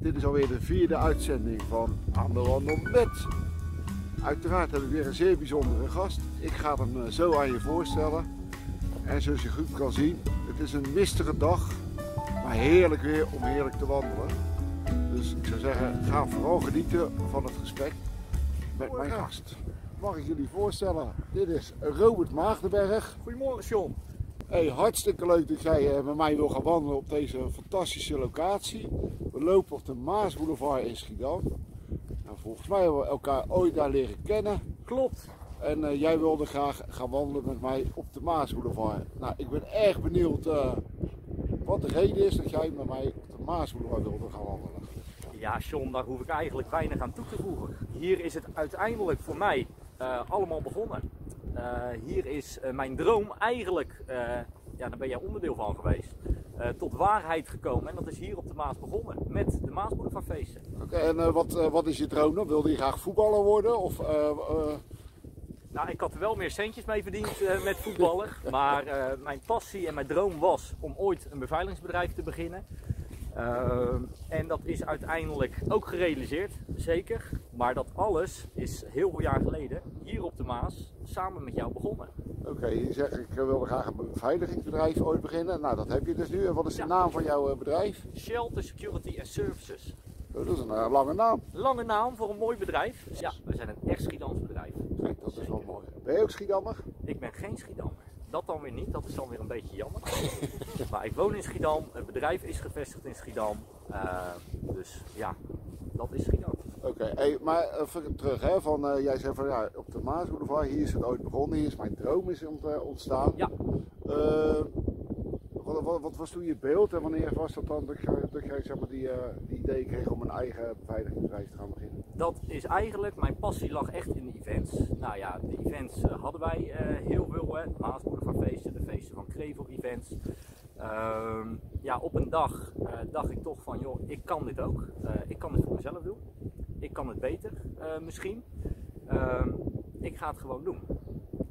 Dit is alweer de vierde uitzending van Aan de Wandel met. Uiteraard heb ik weer een zeer bijzondere gast. Ik ga hem eh, zo aan je voorstellen. En zoals je goed kan zien, het is een mistige dag, maar heerlijk weer om heerlijk te wandelen. Dus ik zou zeggen, ga vooral genieten van het gesprek met mijn gast. Mag ik jullie voorstellen, dit is Robert Maagdenberg. Goedemorgen, John. Hey, hartstikke leuk dat jij eh, met mij wil gaan wandelen op deze fantastische locatie. We lopen op de Maasboulevard in Schiedam. Nou, volgens mij hebben we elkaar ooit daar leren kennen. Klopt. En eh, jij wilde graag gaan wandelen met mij op de Maasboulevard. Nou, ik ben erg benieuwd eh, wat de reden is dat jij met mij op de Maasboulevard wilde gaan wandelen. Ja, John, daar hoef ik eigenlijk weinig aan toe te voegen. Hier is het uiteindelijk voor mij allemaal begonnen. Uh, hier is uh, mijn droom eigenlijk, ja, daar ben jij onderdeel van geweest, tot waarheid gekomen. En dat is hier op de Maas begonnen, met de Maasboulevardfeesten. Oké, okay, en wat, wat is je droom dan? Wilde je graag voetballer worden? Of, nou, ik had er wel meer centjes mee verdiend uh, met voetballen. Maar uh, mijn passie en mijn droom was om ooit een beveiligingsbedrijf te beginnen. Uh, en dat is uiteindelijk ook gerealiseerd, zeker. Maar dat alles is heel veel jaar geleden hier op de Maas samen met jou begonnen. Oké, okay, je zegt ik wilde graag een beveiligingsbedrijf ooit beginnen. Nou, dat heb je dus nu. En wat is de naam van jouw bedrijf? Shelter Security and Services. Oh, dat is een uh, lange naam. Lange naam voor een mooi bedrijf. Ja, we zijn een echt Schiedams bedrijf. Kijk, dat is wel mooi. Ben je ook Schiedammer? Ik ben geen Schiedammer. Dat dan weer niet, dat is dan weer een beetje jammer. maar ik woon in Schiedam, het bedrijf is gevestigd in Schiedam. Uh, dus ja, dat is Schiedam. Oké, okay, hey, maar even terug, hè, van, uh, jij zei van ja, op de Maasboulevard, hier is het ooit begonnen, hier is mijn droom is ontstaan. Ja. Uh, wat, wat, wat, was toen je beeld en wanneer was dat dan dat jij, dat jij zeg maar, die, die idee kreeg om een eigen beveiligingsbedrijf te gaan beginnen? Dat is eigenlijk, mijn passie lag echt in de events. Nou ja, de events uh, hadden wij uh, heel veel, hè. Maasboulevardfeesten, de feesten van Krevel events. Uh, ja, op een dag dacht ik toch van, joh, ik kan dit ook. ik kan dit voor mezelf doen. Ik kan het beter, misschien. Ehm, ik ga het gewoon doen.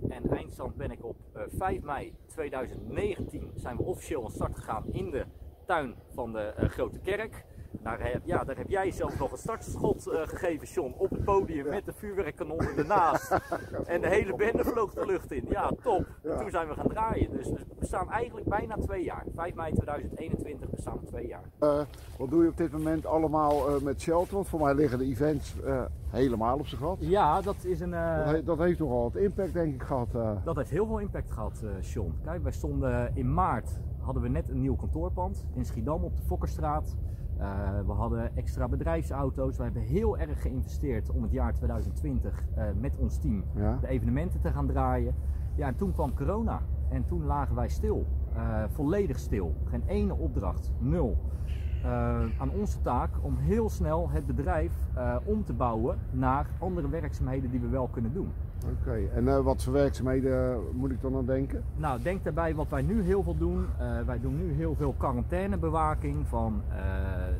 En eindstand ben ik op uh, 5 mei 2019 zijn we officieel aan start gegaan in de tuin van de Grote Kerk. Daar heb, ja, daar heb jij zelf nog een startschot uh, gegeven, John, op het podium ja. met de vuurwerkkanonnen ernaast. en de hele bende vloog de lucht in. Ja, top. Ja. Toen zijn we gaan draaien. Dus we bestaan eigenlijk bijna twee jaar. 5 mei 2021 bestaan we twee jaar. Uh, wat doe je op dit moment allemaal uh, met Shelter? Want voor mij liggen de events helemaal op zijn gat. Ja, dat is een... Dat, he dat, heeft nogal wat impact denk ik gehad. Dat heeft heel veel impact gehad, John. Kijk, wij stonden in maart, hadden we net een nieuw kantoorpand in Schiedam op de Fokkerstraat. Uh, we hadden extra bedrijfsauto's. We hebben heel erg geïnvesteerd om het jaar 2020 uh, met ons team ja. de evenementen te gaan draaien. Ja, en toen kwam corona en toen lagen wij stil. Uh, volledig stil. Geen ene opdracht. Nul. aan onze taak om heel snel het bedrijf om te bouwen naar andere werkzaamheden die we wel kunnen doen. Oké, okay. en wat voor werkzaamheden moet ik dan aan denken? Nou, denk daarbij wat wij nu heel veel doen. Wij doen nu heel veel quarantainebewaking van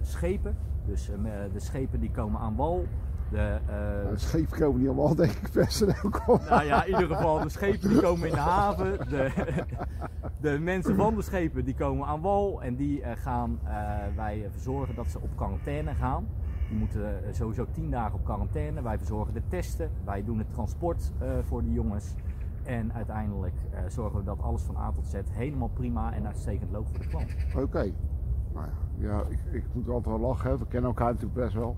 schepen. Dus de schepen die komen aan wal. De, de schepen komen niet aan wal, denk ik, personeel. Nou ja, in ieder geval de schepen die komen in de haven. De, de mensen van de schepen die komen aan wal en die gaan wij verzorgen dat ze op quarantaine gaan. Die moeten sowieso 10 dagen op quarantaine. Wij verzorgen de testen, wij doen het transport voor de jongens. En uiteindelijk zorgen we dat alles van A tot Z helemaal prima en uitstekend loopt voor de klant. Oké. Okay. Nou ja, ja ik, ik, moet altijd wel lachen. Hè. We kennen elkaar natuurlijk best wel.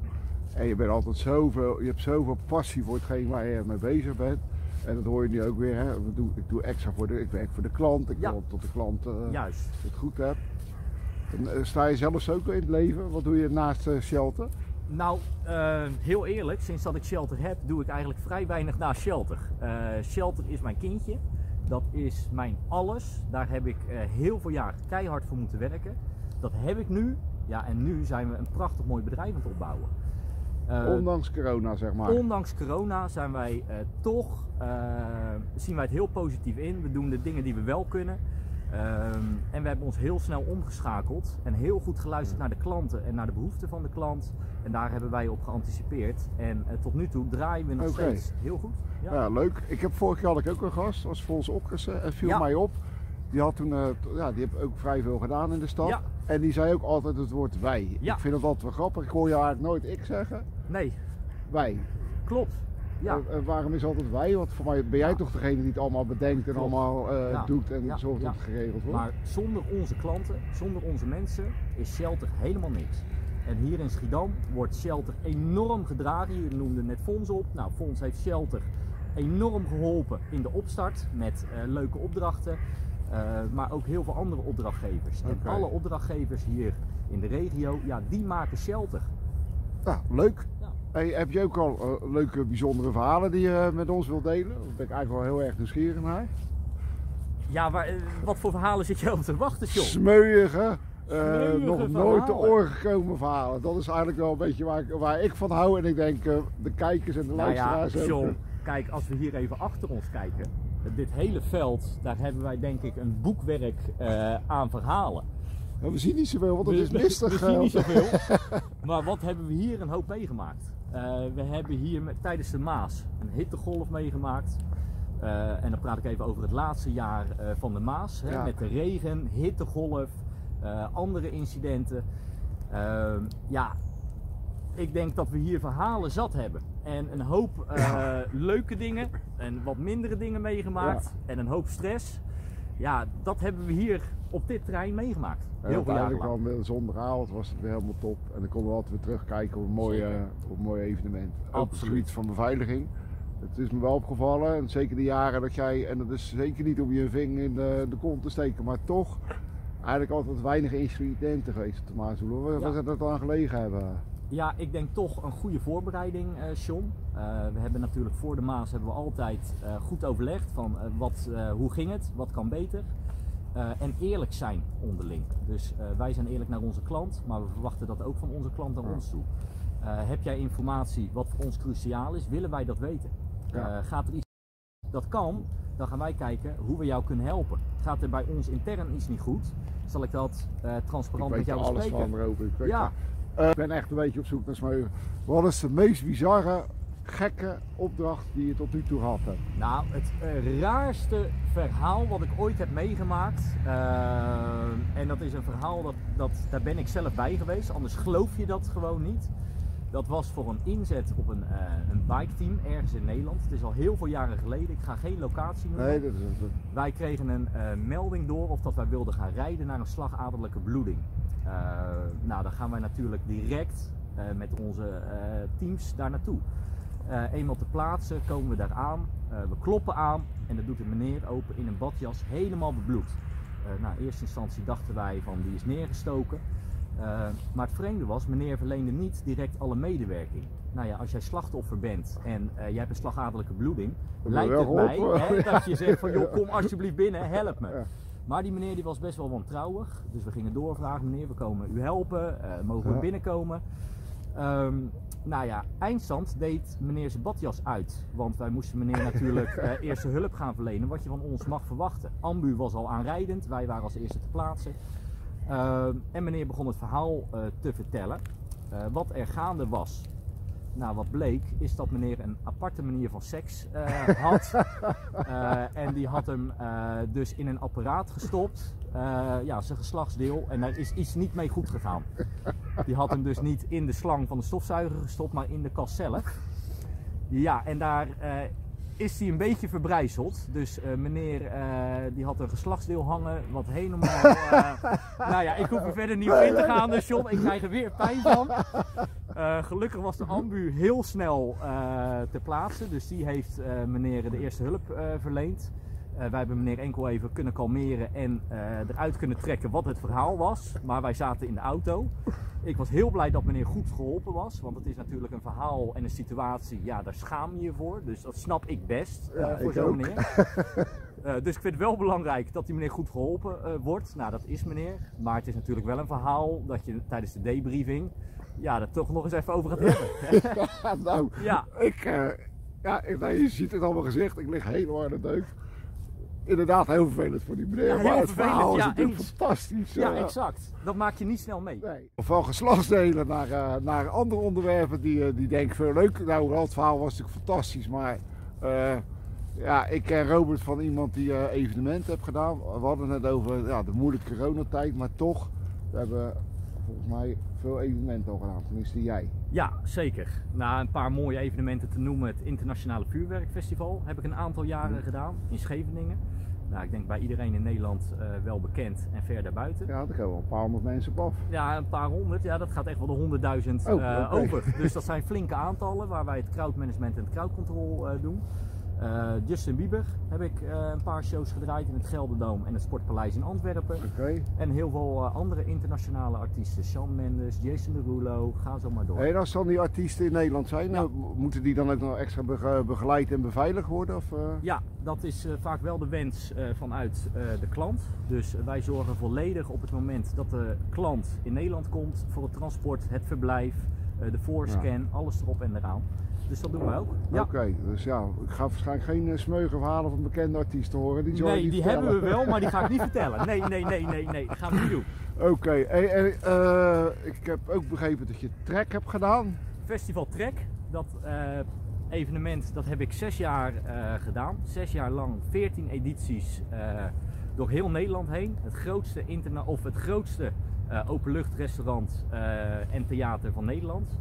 En je bent altijd zoveel, je hebt zoveel passie voor hetgeen waar je mee bezig bent. En dat hoor je nu ook weer. Hè. Ik, doe, ik doe extra voor de, ik werk voor de klant. Ik ja. wil tot de klant uh, Juist. het goed hebt. En, sta je zelfs ook in het leven? Wat doe je naast Shelter? Nou, heel eerlijk, sinds dat ik Shelter heb, doe ik eigenlijk vrij weinig na Shelter. Shelter is mijn kindje, dat is mijn alles. Daar heb ik heel veel jaar keihard voor moeten werken. Dat heb ik nu, ja, en nu zijn we een prachtig mooi bedrijf aan het opbouwen. ondanks corona, zeg maar. Ondanks corona zijn wij toch, zien wij het heel positief in. We doen de dingen die we wel kunnen. Um, en we hebben ons heel snel omgeschakeld en heel goed geluisterd naar de klanten en naar de behoeften van de klant. En daar hebben wij op geanticipeerd. En tot nu toe draaien we nog okay. steeds heel goed. Ja. ja. leuk. Ik heb vorig jaar had ik ook een gast, was Fons Okkers en viel ja. mij op. Die had toen, uh, ja, die heeft ook vrij veel gedaan in de stad. Ja. En die zei ook altijd het woord wij. Ja. Ik vind dat altijd wel grappig. Ik hoor je eigenlijk nooit ik zeggen. Nee, Wij. klopt. Ja. En- en waarom is altijd wij? Want voor mij ben jij Ja. toch degene die het allemaal bedenkt en Klopt. allemaal eh, Ja. doet en zorgt dat het geregeld wordt. Maar zonder onze klanten, zonder onze mensen, is Shelter helemaal niks. En hier in Schiedam wordt Shelter enorm gedragen. Je noemde net Fons op. Nou, Fons heeft Shelter enorm geholpen in de opstart met eh, leuke opdrachten. Eh, maar ook heel veel andere opdrachtgevers. En alle opdrachtgevers hier in de regio, ja, die maken Shelter. Nou, leuk. Ja. Hey, heb je ook al eh, leuke, bijzondere verhalen die je met ons wilt delen? Daar ben ik eigenlijk wel heel erg nieuwsgierig naar. Ja, waar, eh, wat voor verhalen zit je op te wachten, eh, Smeuïge nog nooit te oren gekomen verhalen. Dat is eigenlijk wel een beetje waar ik, waar ik van hou. En ik denk de kijkers en de Nou ja, luisteraars ook. John, kijk, als we hier even achter ons kijken. Dit hele veld, daar hebben wij denk ik een boekwerk eh, aan verhalen. We zien niet zoveel, want het We- is we- mistig. We zien niet eh. zoveel. maar wat hebben we hier een hoop meegemaakt? Eh, we hebben hier met, tijdens de Maas een hittegolf meegemaakt. En dan praat ik even over het laatste jaar van de Maas. Hè, Ja. Met de regen, hittegolf, andere incidenten. Ehm, ja, ik denk dat we hier verhalen zat hebben. En een hoop eh, leuke dingen en wat mindere dingen meegemaakt. En een hoop stress. Ja, dat hebben we hier op dit terrein meegemaakt. En Heel veel jaren uiteindelijk lang. dan de zondagavond was het weer helemaal top. En dan konden we altijd weer terugkijken op een mooi, Zeker. eh, op een mooi evenement. Ook op het Absoluut. gebied van beveiliging. Het is me wel opgevallen, en zeker de jaren dat jij, en dat is zeker niet om je vinger in de, de kont te steken, maar toch eigenlijk altijd weinig incidenten geweest de Maashoelen. Waar Ja. zou dat aan gelegen hebben? Ja, ik denk toch een goede voorbereiding, John. Eh, we hebben natuurlijk voor de Maas hebben we altijd eh, goed overlegd van wat, hoe ging het, wat kan beter. En eerlijk zijn onderling. Dus wij zijn eerlijk naar onze klant, maar we verwachten dat ook van onze klant naar Ja. ons toe. Heb jij informatie wat voor ons cruciaal is, willen wij dat weten. Ja. Gaat er iets dat kan, dan gaan wij kijken hoe we jou kunnen helpen. Gaat er bij ons intern iets niet goed, zal ik dat Ik transparant met weet er jou alles bespreken. van. Ik, weet Ja. Eh, ik ben echt een beetje op zoek naar smeugen. Wat is de meest bizarre, gekke opdracht die je tot nu toe hebt? Nou, het eh, raarste verhaal wat ik ooit heb meegemaakt. eh, en dat is een verhaal dat, dat daar ben ik zelf bij geweest, anders geloof je dat gewoon niet. Dat was voor een inzet op een, eh een biketeam ergens in Nederland. Het is al heel veel jaren geleden. Ik ga geen locatie noemen. Nee, dat is Wij kregen een eh, melding door of dat wij wilden gaan rijden naar een slagaderlijke bloeding. Eh, nou, dan gaan wij natuurlijk direct met onze teams daar naartoe. Eenmaal te plaatsen komen we daar aan. We kloppen aan en dat doet een meneer open in een badjas, helemaal bebloed. Nou, in eerste instantie dachten wij van die is neergestoken. Eh, maar het vreemde was, meneer verleende niet direct alle medewerking. Nou ja, als jij slachtoffer bent en eh, jij hebt een slagaderlijke bloeding, lijkt het mij hè, dat je zegt van joh, kom alsjeblieft binnen, help me. Ja. Maar die meneer die was best wel wantrouwig. Dus we gingen doorvragen, meneer, we komen u helpen, eh, mogen we Ja. binnenkomen? Ehm, nou ja, eindstand deed meneer zijn badjas uit. Want wij moesten meneer natuurlijk eerste hulp gaan verlenen, wat je van ons mag verwachten. Ambu was al aanrijdend, wij waren als eerste te plaatsen. Ehm, en meneer begon het verhaal eh, te vertellen. eh, wat er gaande was. Nou, wat bleek is dat meneer een aparte manier van seks eh, had. Eh, en die had hem eh, dus in een apparaat gestopt. Eh, ja, zijn geslachtsdeel. En daar is iets niet mee goed gegaan. Die had hem dus niet in de slang van de stofzuiger gestopt, maar in de kast zelf. Ja, en daar eh, is hij een beetje verbrijzeld. Dus eh, meneer eh, die had een geslachtsdeel hangen, wat helemaal... eh, nou ja, ik hoef er verder niet op in te gaan, dus John, ik krijg er weer pijn van. Gelukkig was de ambu heel snel te plaatsen, dus die heeft meneer de eerste hulp verleend. Wij hebben meneer enkel even kunnen kalmeren en eruit kunnen trekken wat het verhaal was. Maar wij zaten in de auto. Ik was heel blij dat meneer goed geholpen was, want het is natuurlijk een verhaal en een situatie, ja, daar schaam je je voor. Dus dat snap ik best eh, Ja, voor ik zo'n meneer. Eh, dus ik vind het wel belangrijk dat die meneer goed geholpen eh, wordt. Nou, dat is meneer. Maar het is natuurlijk wel een verhaal dat je tijdens de debriefing ja, er toch nog eens even over gaat hebben. Ja, nou, ja, ik, eh, ja, ik- nou, je ziet het allemaal gezegd, ik lig helemaal aan de deuk. Inderdaad, heel vervelend voor die meneer, Ja, heel maar het vervelend, verhaal is ja, natuurlijk eens. fantastisch. ja, eh. exact. Dat maak je niet snel mee. Nee. Van geslachtsdelen naar, eh, naar andere onderwerpen die, eh, die denk ik veel leuk. Nou, het verhaal was natuurlijk fantastisch, maar ja, ik ken Robert van iemand die evenementen heeft gedaan. We hadden het over ja, de moeilijke coronatijd, maar toch we hebben volgens mij veel evenementen al gedaan, tenminste jij. Ja, zeker. Na een paar mooie evenementen te noemen, het Internationale Vuurwerkfestival heb ik een aantal jaren gedaan in Scheveningen. Nou, ik denk bij iedereen in Nederland uh, wel bekend en ver daarbuiten. Ja, daar komen wel een paar honderd mensen op af. Ja, een paar honderd. Ja, dat gaat echt wel de honderdduizend oh, okay. over. Dus dat zijn flinke aantallen waar wij het crowdmanagement en het crowdcontrol uh, doen. Uh, Justin Bieber heb ik uh, een paar shows gedraaid in het Gelderdoom en het Sportpaleis in Antwerpen. Okay. En heel veel uh, andere internationale artiesten. Shawn Mendes, Jason Derulo, ga zo maar door. En als dan die artiesten in Nederland zijn, ja. moeten die dan ook nog extra begeleid en beveiligd worden? Of, Ja, dat is vaak wel de wens vanuit de klant. Dus wij zorgen volledig op het moment dat de klant in Nederland komt voor het transport, het verblijf, de voorscan, ja. alles erop en eraan. Dus dat doen we ook. Ja. Oké, dus ja, ik ga waarschijnlijk geen uh, smeugen verhalen van bekende artiesten horen. Die nee, die vertellen. hebben we wel, maar die ga ik niet vertellen. Nee, nee, nee, nee, nee, dat gaan we niet doen. Oké, okay. uh, ik heb ook begrepen dat je Trek hebt gedaan. Festival Trek, dat uh, evenement, dat heb ik zes jaar gedaan. Zes jaar lang, veertien edities door heel Nederland heen. Het grootste, interna of het grootste openluchtrestaurant en theater van Nederland.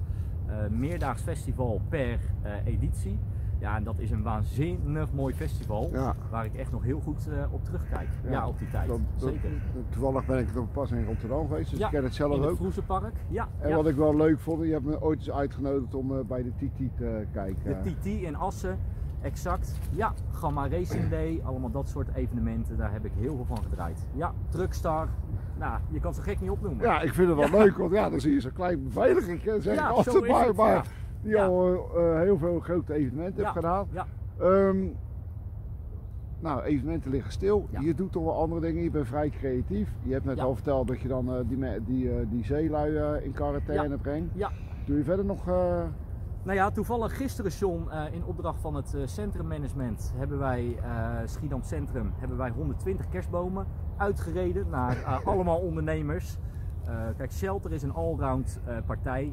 Uh, meerdaags festival per uh, editie. Ja, en dat is een waanzinnig mooi festival. Ja. Waar ik echt nog heel goed uh, op terugkijk. Ja, ja, op die tijd. Dat, dat, Zeker. Toevallig ben ik er pas in Rotterdam geweest, dus ja, ik ken het zelf in ook. In het Park. Ja. En wat ik wel leuk vond, je hebt me ooit eens uitgenodigd om bij de TT te kijken. De TT in Assen. Exact. Ja, Gamma Racing Day, allemaal dat soort evenementen, daar heb ik heel veel van gedraaid. Ja, Truckstar, nou, je kan ze gek niet opnoemen. Ja, ik vind het wel leuk, want ja, dan zie je zo'n klein beveiliging, zeg ja, altijd maar, het, maar die al uh, heel veel grote evenementen heeft gedaan. Ja. Um, nou, evenementen liggen stil. Je doet toch wel andere dingen. Je bent vrij creatief. Je hebt net al verteld dat je dan uh, die, die, uh, die zeelui in quarantaine brengt. Ja. Doe je verder nog nou ja, toevallig gisteren John, uh, in opdracht van het uh, centrummanagement hebben wij, uh, Schiedam Centrum, hebben wij 120 kerstbomen uitgereden naar allemaal ondernemers. kijk, Shelter is een allround partij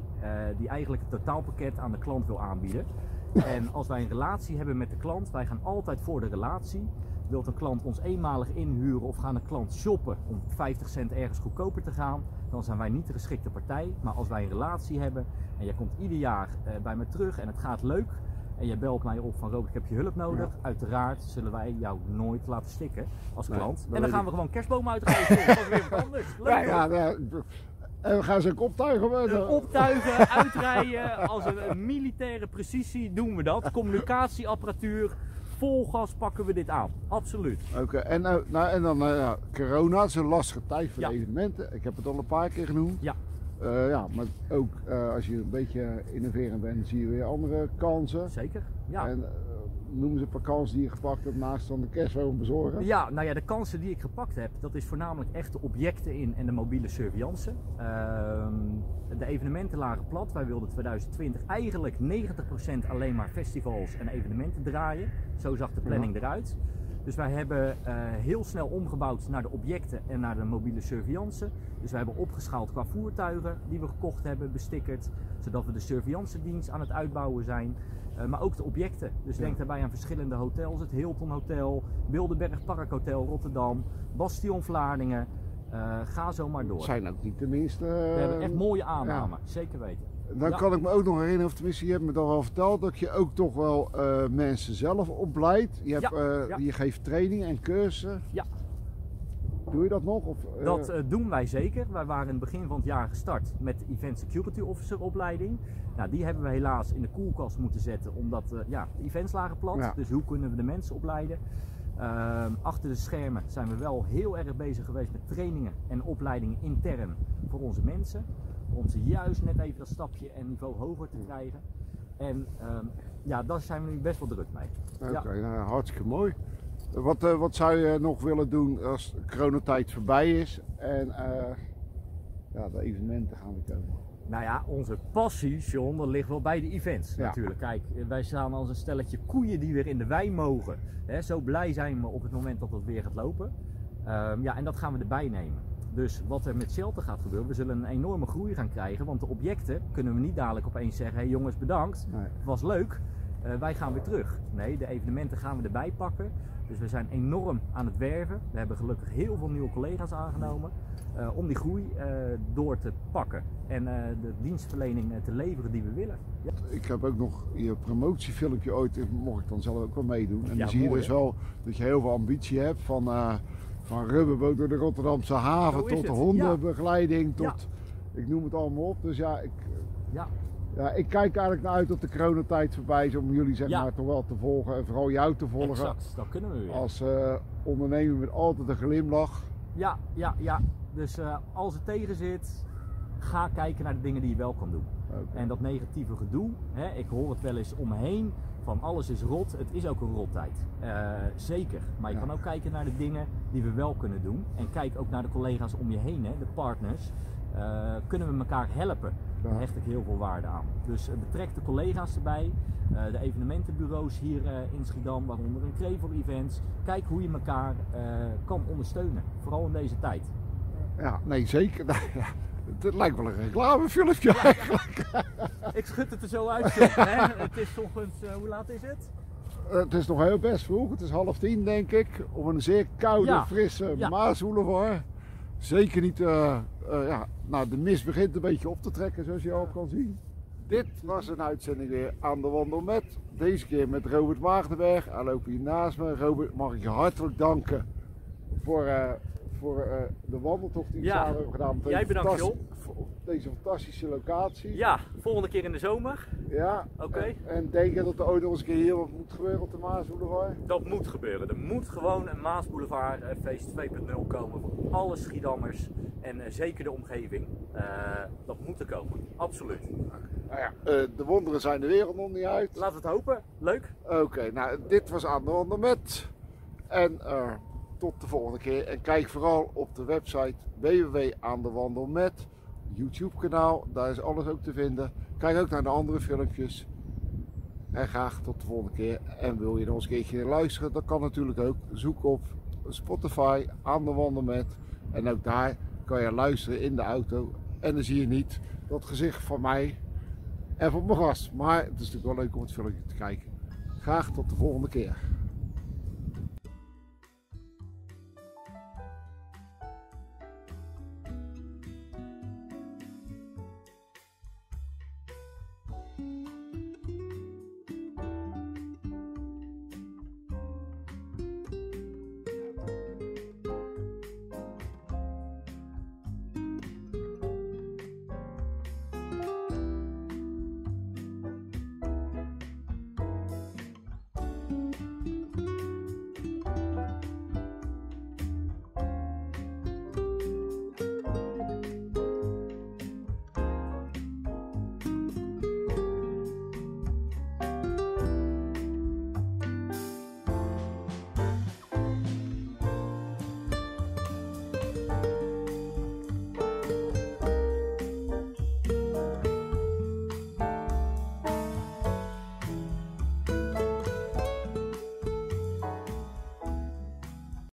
die eigenlijk het totaalpakket aan de klant wil aanbieden. En als wij een relatie hebben met de klant, wij gaan altijd voor de relatie. Wilt een klant ons eenmalig inhuren of gaan een klant shoppen om 50 cent ergens goedkoper te gaan, dan zijn wij niet de geschikte partij. Maar als wij een relatie hebben en jij komt ieder jaar uh, bij me terug en het gaat leuk en je belt mij op van Robert, ik heb je hulp nodig, ja. uiteraard zullen wij jou nooit laten stikken als klant. En dan gaan we gewoon kerstboom uitgeven. dat is weer wat anders. Leuk, ja, en we gaan ze ook optuigen. Optuigen, uitrijden, als een militaire precisie doen we dat. Communicatieapparatuur, vol gas pakken we dit aan. Absoluut. Oké, en, nou, nou, en dan uh, corona is een lastige tijd voor ja. de evenementen. Ik heb het al een paar keer genoemd. Ja. Uh, ja, maar ook uh, als je een beetje innoverend bent, zie je weer andere kansen. Zeker, ja. En, noemen ze kansen die je gepakt hebt naast dan de kerstboom bezorgen? Ja, nou ja, de kansen die ik gepakt heb, dat is voornamelijk echt de objecten in en de mobiele surveillance. Uh, de evenementen lagen plat. Wij wilden 2020 eigenlijk 90% alleen maar festivals en evenementen draaien. Zo zag de planning ja. eruit. Dus wij hebben uh, heel snel omgebouwd naar de objecten en naar de mobiele surveillance. Dus wij hebben opgeschaald qua voertuigen die we gekocht hebben, bestickerd. Zodat we de surveillance dienst aan het uitbouwen zijn. Uh, maar ook de objecten. Dus ja. denk daarbij aan verschillende hotels. Het Hilton Hotel, Wildeberg Park Hotel Rotterdam, Bastion Vlaardingen. Uh, ga zo maar door. Zijn ook niet tenminste. We hebben echt mooie aannamen, ja. zeker weten. Dan ja. kan ik me ook nog herinneren, of tenminste je hebt me dan wel verteld, dat je ook toch wel uh, mensen zelf opleidt. Je, hebt, uh, je geeft training en cursussen. Ja. Doe je dat nog? Of, uh... Dat doen wij zeker. Wij waren in het begin van het jaar gestart met de Event Security Officer opleiding. Nou, die hebben we helaas in de koelkast moeten zetten, omdat ja, de events lagen plat. Dus hoe kunnen we de mensen opleiden? Ehm, achter de schermen zijn we wel heel erg bezig geweest met trainingen en opleidingen intern voor onze mensen om ze juist net even dat stapje en niveau hoger te krijgen. En um, ja, daar zijn we nu best wel druk mee. Oké, okay, ja. nou, hartstikke mooi. Wat, uh, wat zou je nog willen doen als de coronatijd voorbij is en uh, ja, de evenementen gaan weer komen? Nou ja, onze passie, John, dat ligt wel bij de events ja. natuurlijk. Kijk, wij staan als een stelletje koeien die weer in de wei mogen. He, zo blij zijn we op het moment dat het weer gaat lopen. Um, ja, en dat gaan we erbij nemen. Dus wat er met Shelter gaat gebeuren, we zullen een enorme groei gaan krijgen. Want de objecten kunnen we niet dadelijk opeens zeggen: hé hey jongens, bedankt, nee. het was leuk. Uh, wij gaan weer terug. Nee, de evenementen gaan we erbij pakken. Dus we zijn enorm aan het werven. We hebben gelukkig heel veel nieuwe collega's aangenomen. eh, om die groei eh, door te pakken en eh, de dienstverlening eh, te leveren die we willen. Ja, Ik heb ook nog je promotiefilmpje ooit, eh, mocht ik dan zelf ook wel meedoen. En Ja, dan zie je dus hè? wel dat je heel veel ambitie hebt. Van, eh, van rubberboot door de Rotterdamse haven tot het, hondenbegeleiding. Ja. Tot, ik noem het allemaal op. Dus ja ik, ja, ja, ik kijk eigenlijk naar uit dat de coronatijd voorbij is om jullie zeg Ja. maar toch wel te volgen. En vooral jou te volgen. exact. Dat kunnen we weer. Als eh, ondernemer met altijd een glimlach. Ja, ja, ja. Dus eh, als het tegen zit, ga kijken naar de dingen die je wel kan doen. En dat negatieve gedoe, hè, ik hoor het wel eens om me heen, van alles is rot. Het is ook een rottijd. Eh, zeker. Maar je Ja. kan ook kijken naar de dingen die we wel kunnen doen. En kijk ook naar de collega's om je heen, hè, de partners. Eh, kunnen we elkaar helpen? Daar hecht ik heel veel waarde aan. Dus eh, betrek de collega's erbij, de evenementenbureaus hier in Schiedam, waaronder een Krevel Events. Kijk hoe je elkaar kan ondersteunen, vooral in deze tijd. Ja, nee zeker. Het lijkt wel een reclamefilmpje eigenlijk. Ik schud het er zo uit. hè? Het is ochtends, eh, hoe laat is het? Het is nog heel best vroeg. Het is half tien denk ik. Op een zeer koude, Ja. frisse Ja. Maasboulevard. Zeker niet, eh, eh, ja, nou de mist begint een beetje op te trekken zoals je al kan zien. Dit was een uitzending weer aan de wandel met. Deze keer met Robert Waagdenberg. Hij loopt hier naast me. Robert, mag ik je hartelijk danken voor, voor eh, de wandeltocht die we Ja. samen hebben gedaan. Jij bedankt, Op deze fantastische locatie. Ja, volgende keer in de zomer. Ja. Oké. En, en denk je dat er ooit nog eens een keer hier wat moet gebeuren op de Maasboulevard? Dat moet gebeuren. Er moet gewoon een Maas Boulevard eh, feest 2.0 komen voor alle Schiedammers en eh, zeker de omgeving. Dat moet er komen, absoluut. Nou ja, de wonderen zijn de wereld nog niet uit. Laten we het hopen. Leuk. Oké, nou dit was aan de wandel met. En tot de volgende keer. En kijk vooral op de website www.aandewandelmet. YouTube kanaal, daar is alles ook te vinden. Kijk ook naar de andere filmpjes. En graag tot de volgende keer. En wil je nog eens een keertje luisteren, dat kan natuurlijk ook. Zoek op Spotify aan de wandel met. En ook daar kan je luisteren in de auto. En dan zie je niet dat gezicht van mij en van mijn gast. Maar het is natuurlijk wel leuk om het filmpje te kijken. Graag tot de volgende keer.